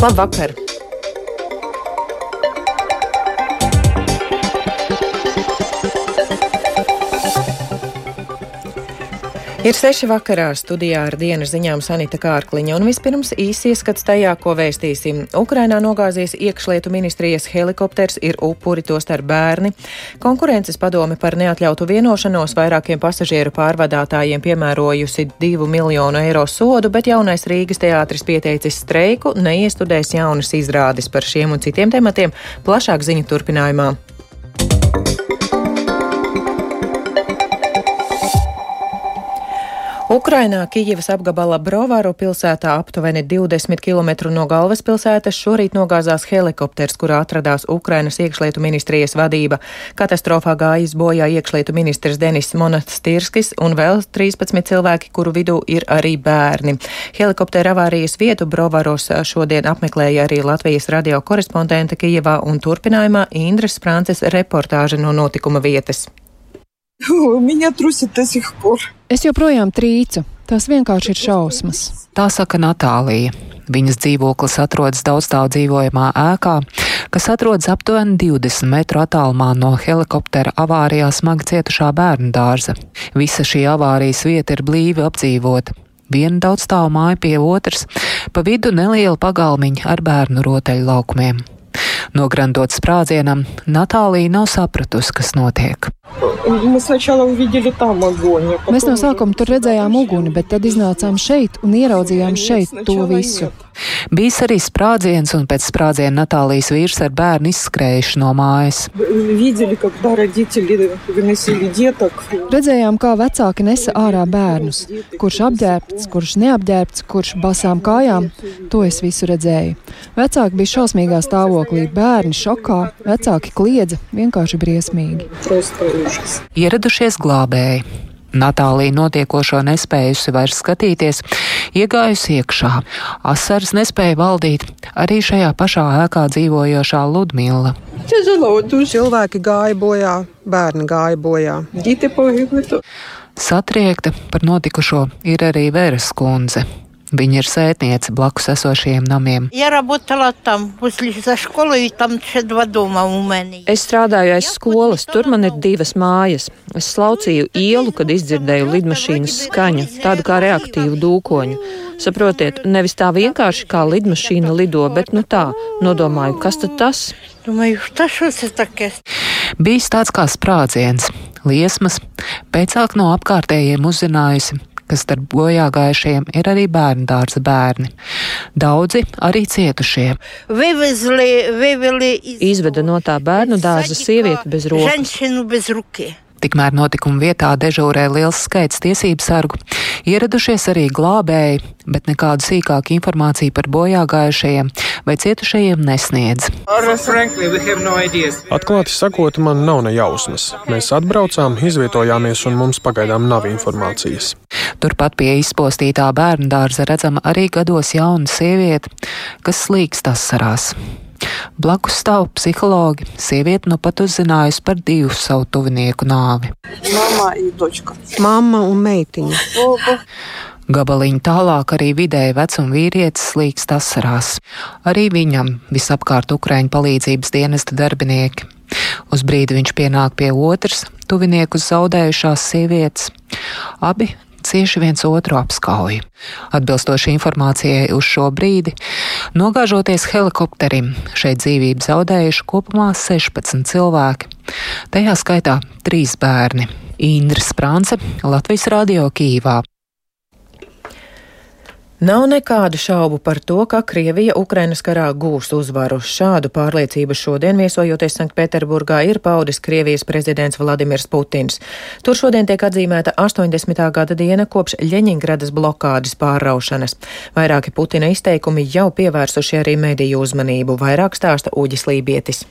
Labvakar! Ir seši vakarā studijā ar dienas ziņām Sanita Kārkliņa, un vispirms īsi ieskats tajā, ko vēstīsim. Ukrainā nogāzies iekšlietu ministrijas helikopters, ir upuri, tostarp bērni. Konkurences padome par neatļautu vienošanos vairākiem pasažieru pārvadātājiem piemērojusi divu miljonu eiro sodu, bet jaunais Rīgas teātris pieteicis streiku, neiestudēs jaunas izrādes par šiem un citiem tematiem. Plašāk ziņu turpinājumā. Ukrainā Kijivas apgabala Brovaru pilsētā aptuveni 20 km no galvaspilsētas šorīt nogāzās helikopters, kurā atradās Ukrainas iekšlietu ministrijas vadība. Katastrofā gājis bojā iekšlietu ministrs Denis Monastirskis un vēl 13 cilvēki, kuru vidū ir arī bērni. Helikoptera avārijas vietu Brovaros šodien apmeklēja arī Latvijas radio korespondente Kijivā un turpinājumā Indras Frances reportāža no notikuma vietas. Меня трусит до сих пор. Es joprojām trīcu. Tas vienkārši ir šausmas. Tā saka Natālija. Viņas dzīvoklis atrodas daudzstāvu dzīvojamā ēkā, kas atrodas aptuveni 20 metru attālumā no helikoptera avārijā smagi cietušā bērnu dārza. Visa šī avārijas vieta ir blīvi apdzīvota. Viena daudzstāvu māja pie otras, pa vidu neliela pagalmiņa ar bērnu rotaļu laukumiem. Nograndot sprādzienam, Natālija nav sapratusi, kas notiek. Mēs no sākuma tur redzējām uguni, bet tad iznācām šeit un ieraudzījām šeit to visu. Bijis arī sprādziens, un pēc sprādziena Natālijas vīrs ar bērnu izskrējuši no mājas. Redzējām, kā vecāki nesa ārā bērnus, kurš apģērbts, kurš neapģērbts, kurš basām kājām. To es visu redzēju. Vecāki bija šausmīgā stāvoklī, bērni šokā, vecāki kliedza, vienkārši briesmīgi. Ieradušies glābēji. Natālija notiekošo nespējusi vairs skatīties, iegājusi iekšā. Asaras nespēja valdīt arī šajā pašā ēkā dzīvojošā Ludmila. Cilvēki gāja bojā, bērni gāja bojā. Satriekta par notikušo ir arī Veras kundze. Viņa ir sētniece blakus esošajiem namiem. Es strādāju aiz skolas, tur man ir divas mājas. Es slaucīju ielu, kad izdzirdēju lidmašīnas skaņu, tādu kā reaktīvu dūkoņu. Saprotiet, nevis tā vienkārši kā lidmašīna lido, bet nu tā, nodomāju, kas tad tas? Bijis tāds kā sprādziens, liesmas, pēcāk no apkārtējiem uzzinājusi, ka starp bojā gājušajiem ir arī bērnu dārza bērni. Daudzi arī cietušie. Izveda no tā bērnu dārza sievieti bez rokas. Tikmēr notikuma vietā dežūrē liels skaits tiesību sargu, ieradušies arī glābēji, bet nekādu sīkāku informāciju par bojā gājušajiem vai cietušajiem nesniedz. Atklāti sakot, man nav ne jausmas. Mēs atbraucām, izvietojāmies un mums pagaidām nav informācijas. Turpat pie izpostītā bērnu dārza redzama arī gados jauna sieviete, kas slīkst asarās. Blakus stāv psihologi. Sieviete nu pat uzzinājusi par divu savu tuvinieku nāvi. Mamma un meitiņa. Gabaliņu tālāk arī vidēji vecuma vīrietis slīkst asarās. Arī viņam visapkārt Ukraiņu palīdzības dienesta darbinieki. Uz brīdi viņš pienāk pie otras tuvinieku zaudējušās sievietes. Abi cieši viens otru apskauj. Atbilstoši informācijai uz šo brīdi, nogāžoties helikopterim, šeit dzīvību zaudējuši kopumā 16 cilvēki. Tajā skaitā trīs bērni. Indra Sprānce, Latvijas Radio Kīvā. Nav nekādu šaubu par to, ka Krievija Ukrainas karā gūs uzvaru. Šādu pārliecību šodien viesojoties Sanktpēterburgā ir paudis Krievijas prezidents Vladimirs Putins. Tur šodien tiek atzīmēta 80. gada diena kopš Ļeņingradas blokādes pārraušanas. Vairāki Putina izteikumi jau pievērsuši arī mediju uzmanību, vairāk stāsta Uģis Lībietis.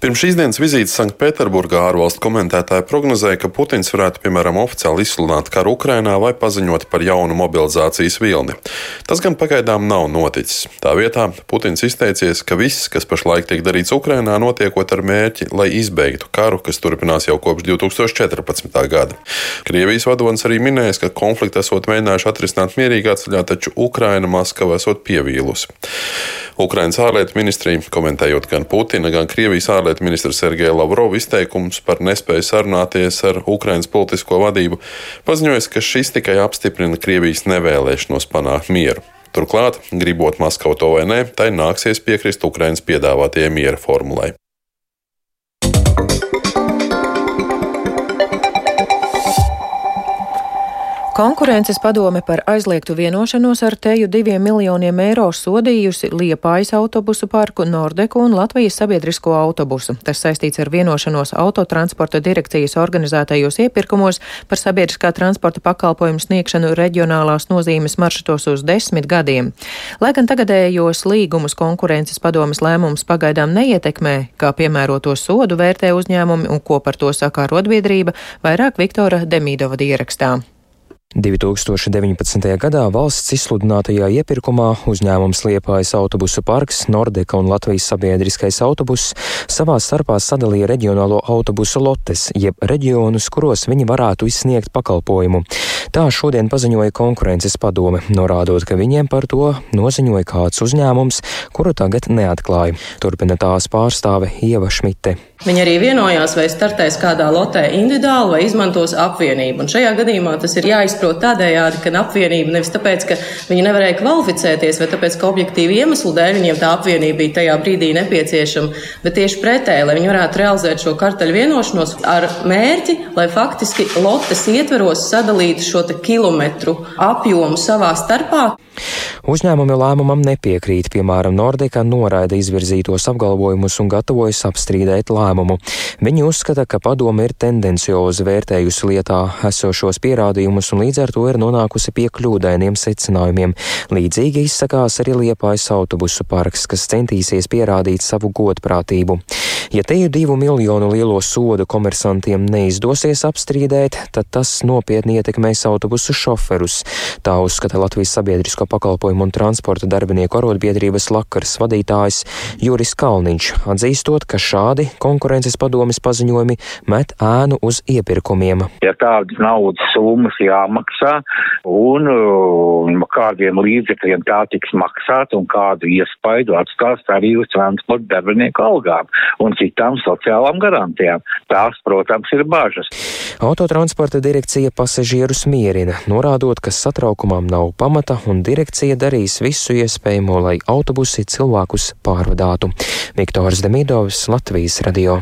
Pirms šīs dienas vizītes Sanktpēterburgā ārvalstu komentētāji prognozēja, ka Putins varētu, piemēram, oficiāli izsludināt karu Ukrainā vai paziņot par jaunu mobilizācijas vilni. Tas gan pagaidām nav noticis. Tā vietā Putins izteicies, ka viss, kas pašlaik tiek darīts Ukrainā, notiekot ar mērķi, lai izbeigtu karu, kas turpinās jau kopš 2014. gada. Krievijas vadonis arī minējis, ka konfliktu esot mēģinājuši atrisināt mierīgā ceļā, taču Ukraina Maskava esot pievīlusi. Ukrainas ārlietu ministrija, komentējot gan Putina, gan Krievijas ārlietu ārlietu ministra Sergeja Lavrova izteikums par nespēju sarunāties ar Ukrainas politisko vadību paziņoja, ka šis tikai apstiprina Krievijas nevēlēšanos panākt mieru. Turklāt, gribot Maskavu to vai nē, tai nāksies piekrist Ukrainas piedāvātajai miera formulai. Konkurences padome par aizliegtu vienošanos ar teju diviem miljoniem eiro sodījusi Liepājas autobusu parku, Nordeku un Latvijas sabiedrisko autobusu. Tas saistīts ar vienošanos autotransporta direkcijas organizētajos iepirkumos par sabiedriskā transporta pakalpojumu sniegšanu reģionālās nozīmes maršrutos uz desmit gadiem. Lai gan tagadējos līgumus konkurences padomas lēmums pagaidām neietekmē, kā piemēroto sodu vērtē uzņēmumi un ko par to saka arotbiedrība, vairāk Viktora Demīdova ierakstā. 2019. gadā valsts izsludinātajā iepirkumā uzņēmums Liepājas autobusu parks, Nordeka un Latvijas sabiedriskais autobuss savā starpā sadalīja reģionālo autobusu lotes, jeb reģionus, kuros viņi varētu izsniegt pakalpojumu. Tā šodien paziņoja konkurences padome, norādot, ka viņiem par to noziņoja kāds uzņēmums, kuru tagad neatklāja. Turpina tās pārstāve Ieva Šmite. Viņi arī vienojās, vai startēs kādā lotē individuāli vai izmantos apvienību. Un šajā gadījumā tas ir jāizprot tādējādi, ka apvienība nevis tāpēc, ka viņi nevarēja kvalificēties, vai tāpēc, ka objektīvi iemeslu dēļ viņiem tā apvienība bija tajā brīdī nepieciešama, bet tieši pretēji, lai viņi varētu realizēt šo karteļu vienošanos ar mērķi, lai faktiski lotes ietveros sadalītu šo kilometru apjomu savā starpā. Uzņēmumi lēmumam nepiekrīt, piemēram, Nordika noraida izvirzītos apgalvojumus un gatavojas apstrīdēt lēmumu. Viņi uzskata, ka padome ir tendenciozi vērtējusi lietā esošos pierādījumus un līdz ar to ir nonākusi pie kļūdainiem secinājumiem. Līdzīgi izsakās arī Liepājas autobusu parks, kas centīsies pierādīt savu godprātību. Ja teju divu miljonu lielo sodu komersantiem neizdosies apstrīdēt, tad tas nopietni ietekmēs autobusu šoferus. Tā uzskata Latvijas sabiedrisko pakalpojumu un transporta darbinieku arotbiedrības Lakars vadītājs Juris Kalniņš, atzīstot, ka šādi konkurences padomis paziņojumi met ēnu uz iepirkumiem. Ja tādas naudas summas jāmaksā un um, kādiem līdzekļiem tā tiks maksāt un kādu iespaidu atstās arī uz transporta darbinieku algām un citām sociālām garantijām. Tās, protams, ir bažas. Autotransporta direkcija pasažierus mierina, norādot, ka satraukumam nav pamata un direkcija darīs visu iespējamo, lai autobusi cilvēkus pārvadātu. Viktors Demidovs, Latvijas radio.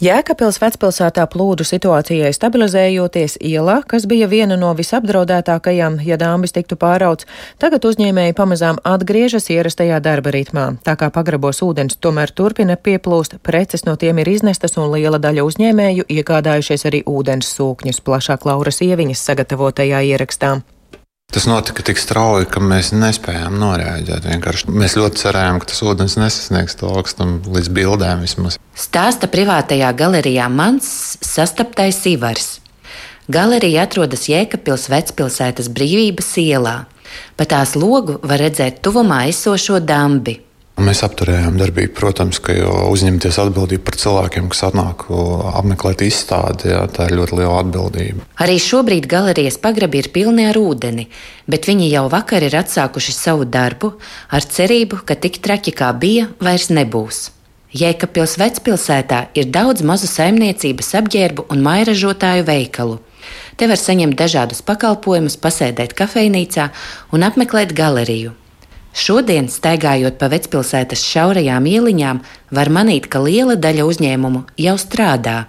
Jēkabils vecpilsētā plūdu situācijai stabilizējoties ielā, kas bija viena no visapdraudētākajām, ja dāmbis tiktu pārauts, tagad uzņēmēji pamazām atgriežas ierastajā darba ritmā. Tā kā pagrabos ūdens tomēr turpina pieplūst, preces no tiem ir iznestas un liela daļa uzņēmēju iegādājušies arī ūdens sūkņus, plašāk Lauras ieviņas sagatavotajā ierakstā. Tas notika tik strauji, ka mēs nespējām noreaģēt. Vienkārši mēs ļoti cerējām, ka tas ūdens nesasniegs to augstumu līdz bildēm vismaz. Stāsta privātajā galerijā Mans sastaptais Ivars. Galerija atrodas Jēkabpils vecpilsētas brīvības ielā. Pa tās logu var redzēt tuvumā esošo dambi. Mēs apturējām darbību, protams, ka uzņemties atbildību par cilvēkiem, kas atnāk apmeklēt izstādi, jā, tā ir ļoti liela atbildība. Arī šobrīd galerijas pagrabi ir pilni ar ūdeni, bet viņi jau vakar ir atsākuši savu darbu ar cerību, ka tik traki kā bija, vairs nebūs. Jēkabpils vecpilsētā ir daudz mazu saimniecības apģērbu un mairažotāju veikalu. Te var saņemt dažādus pakalpojumus, pasēdēt kafejnīcā un apmeklēt galeriju. Šodien, staigājot pa vecpilsētas šaurajām ieliņām, var manīt, ka liela daļa uzņēmumu jau strādā.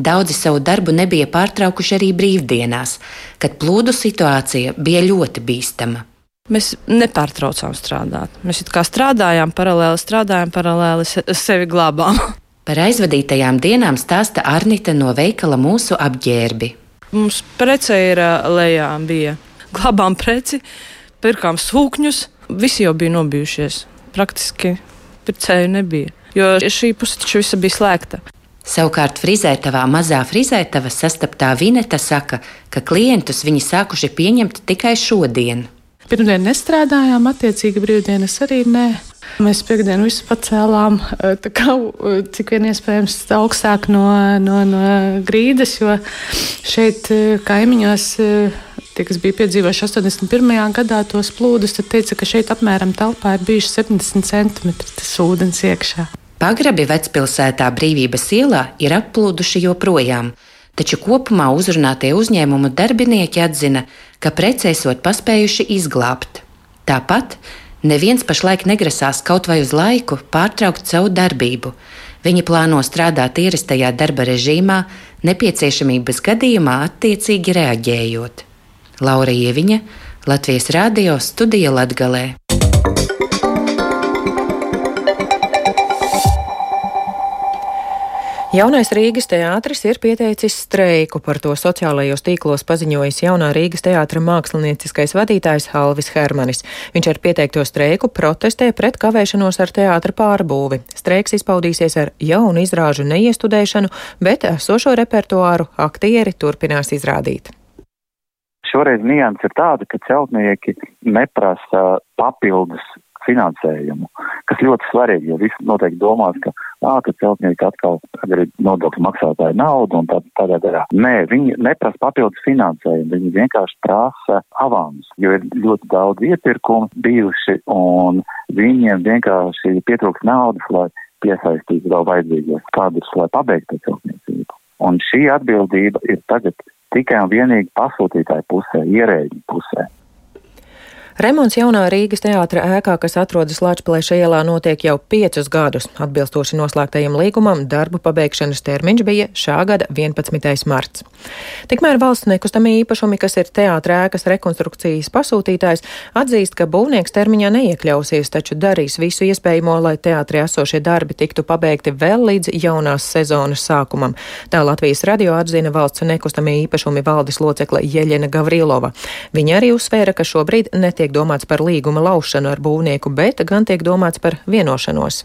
Daudzi savu darbu nebija pārtraukuši arī brīvdienās, kad plūdu situācija bija ļoti bīstama. Mēs nepārtraucām strādāt. Mēs kā strādājām, paralēli strādājām, paralēli sevi glābām. Par aizvadītajām dienām stāsta Arnita no veikala mūsu apģērbi. Mums prece ir lejā, bija glābām preci, pirkām sūkņus, visi jau bija nobijušies. Praktiski pircēju nebija. jo šī puse taču visa bija slēgta. Savukārt frizētavā mazā frizētava sastaptā Vineta saka, ka klientus viņi sākuši pieņemt tikai šodien. Pirmdien nestrādājām, attiecīgi brīvdienas arī nē. Mēs piekdienu visu pacēlām, kā, cik vien iespējams augstāk no, no, no grīdas, jo šeit kaimiņos tie, kas bija piedzīvojuši 81. gadā tos plūdus, tad teica, ka šeit apmēram telpā ir bijuši 70 centimetri tas ūdens iekšā. Pagrabi vecpilsētā Brīvības ielā ir applūduši joprojām, taču kopumā uzrunātie uzņēmumu darbinieki atzina, ka precēsot paspējuši izglābt. Tāpat neviens pašlaik negrasās kaut vai uz laiku pārtraukt savu darbību. Viņi plāno strādāt ierastajā darba režīmā, nepieciešamības gadījumā attiecīgi reaģējot. Laura Ieviņa, Latvijas Rādio studija Latgalē. Jaunais Rīgas teātris ir pieteicis streiku, par to sociālajos tīklos paziņojis jaunā Rīgas teātra mākslinieckais vadītājs Halvis Hermanis. Viņš ar pieteikto streiku protestē pret kavēšanos ar teātra pārbūvi. Streiks izpaudīsies ar jaunu izrāžu neiestudēšanu, bet esošo repertuāru aktieri turpinās izrādīt. Šoreiz nianses ir tāda, ka celtnieki neprasa papildus finansējumu, kas ļoti svarīgi, jo visi noteikti domās, ka, ā, ka celtnieki atkal ir nodokļu maksātāju naudu un tā, tādā garā. Nē, viņi neprasa papildus finansējumu, viņi vienkārši prasa avans, jo ir ļoti daudz iepirkumu bijuši un viņiem vienkārši pietrūks naudas, lai piesaistītu vēl vajadzīgos kadrus, lai pabeigtu celtniecību. Un šī atbildība ir tagad tikai un vienīgi pasūtītāju pusē, ierēģi pusē. Remonts jaunā Rīgas teātra ēkā, kas atrodas Latvijas ielā, notiek jau piecus gadus. Atbilstoši noslēgtajam līgumam, darbu pabeigšanas termiņš bija šā gada 11. marts. Tikmēr valsts nekustamie īpašumi, kas ir teātra ēkas rekonstrukcijas pasūtītājs, atzīst, ka būvnieks termiņā neiekļausies, taču darīs visu iespējamo, lai teātrī esošie darbi tiktu pabeigti vēl līdz jaunās sezonas sākumam. Tā Latvijas radio atzina valsts nekustamie īpašumi valdes locekle Jeļena Gavrilova. Viņa arī uzsvēra, ka šobrīd netiek netiek domāts par līguma laušanu ar būvnieku, bet gan tiek domāts par vienošanos.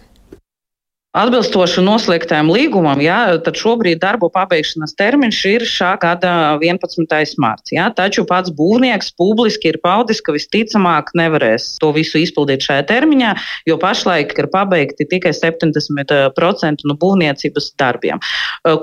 Atbilstoši noslēgtajam līgumam, jā, tad šobrīd darbu pabeigšanas termiņš ir šā gada 11. mārts. Jā, taču pats būvnieks publiski ir paudis, ka visticamāk nevarēs to visu izpildīt šajā termiņā, jo pašlaik ir pabeigti tikai 70% no būvniecības darbiem.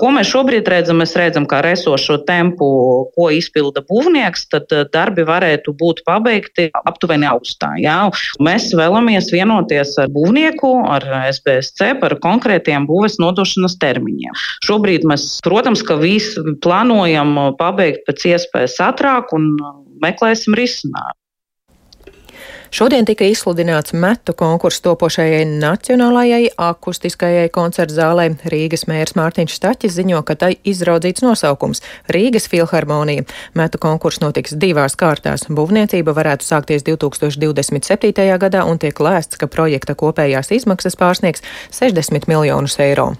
Ko mēs šobrīd redzam? Mēs redzam, kā resošo tempu, ko izpilda būvnieks, tad darbi varētu būt pabeigti aptuveni augustā. Jā. Mēs vēlamies vienoties ar būvnieku, ar SBSC par konkrētiem būves nodošanas termiņiem. Šobrīd mēs, protams, ka visu plānojam pabeigt pēc iespējas ātrāk un meklēsim risinājumu. Šodien tika izsludināts metu konkurss topošajai Nacionālajai akustiskajai koncertu zālē. Rīgas mērs Mārtiņš Staķis ziņo, ka tai izraudzīts nosaukums - Rīgas filharmonija. Metu konkurss notiks divās kārtās. Būvniecība varētu sākties 2027. gadā un tiek lēsts, ka projekta kopējās izmaksas pārsniegs 60 miljonus eiro.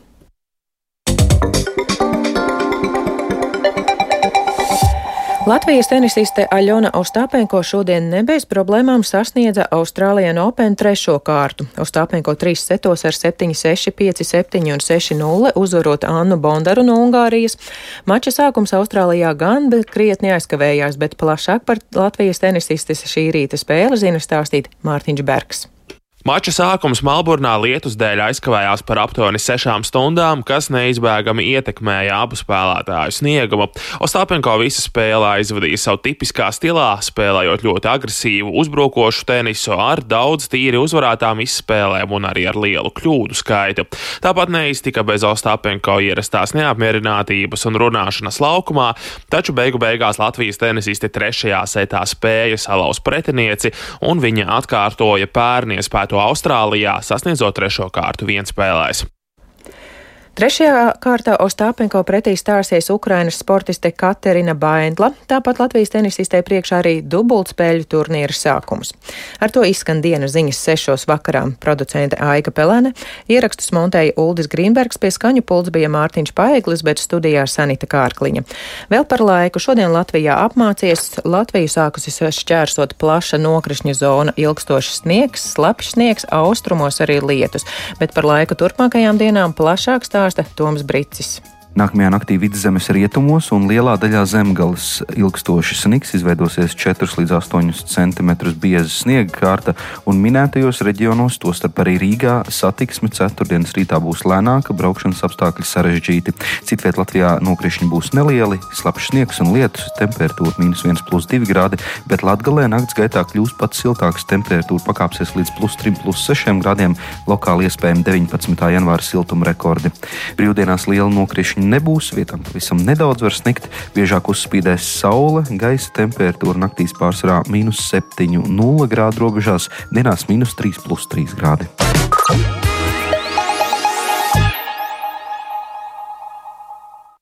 Latvijas tenisiste Aļona Ostāpenko šodien ne bez problēmām sasniedza Austrālijas Open trešo kārtu. Ostāpenko trīs setos ar 7-6, 5-7 un 6-0 uzvarot Annu Bondaru no Ungārijas. Mača sākums Austrālijā gan krietni aizkavējās, bet plašāk par Latvijas tenisistes šī rīta spēli zina stāstīt Mārtiņš Bergs. Mača sākums Melburnā lietus dēļ aizkavējās par aptuveni sešām stundām, kas neizbēgami ietekmēja abu spēlētāju sniegumu. Ostāpenko visu spēli aizvadīja savu tipiskā stilā, spēlējot ļoti agresīvu, uzbrukošu tenisu ar daudz tīri uzvarētām izspēlēm un arī ar lielu kļūdu skaitu. Tāpat neiztika bez Ostāpenko ierastās neapmierinātības un runāšanas laukumā, taču beigu beigās Latvijas tenisisti trešajā setā spēja salauzt pretinieci, un viņa atkārtoja pērniespētu to Austrālijā, sasniedzot trešo kārtu vienspēlēs. Trešajā kārtā Ostāpenko pretī stāsies Ukrainas sportiste Katerina Baindla, tāpat Latvijas tenisistē priekšā arī dubultspēļu turnīra sākums. Ar to izskan dienas ziņas sešos vakarā. Producente Aika Pelēne, ierakstus montēja Uldis Grīnbergs, pie skaņu pults bija Mārtiņš Paeglis, bet studijā Sanita Kārkliņa. Vēl par laiku šodien Latvijā apmācies, Latviju sākusi šķērsot plaša nokrišņa zona, ilgstošs sniegs, slapjš sniegs, austrumos arī lietus, bet par laiku turpmākajām dienām plašāk stāv stāsta Toms Brīsis. Nākamajā naktī vidzemes rietumos un lielā daļā zemgales ilgstoši sniks, izveidosies 4 līdz 8 cm bieza sniega kārta, un minētajos reģionos, tostarp arī Rīgā, satiksme ceturtdienas rītā būs lēnāka, braukšanas apstākļi sarežģīti. Citviet Latvijā nokrišņi būs nelieli, slapjš sniegs un lietus, temperatūra mīnus 1,2 grādi, bet Latgalē nakts gaitā kļūs pat siltāks, temperatūra pakāpsies līdz plus 3,6 grādiem, lokāli iespējami 19. janvāra siltuma rekordi. Brīvdienās liela nokrišņa nebūs, vietām pavisam nedaudz var snikt, biežāk uzspīdēs saule, gaisa temperatūra naktīs pārsvarā - 7,0 grādu robežās, dienās - 3,3 grādi.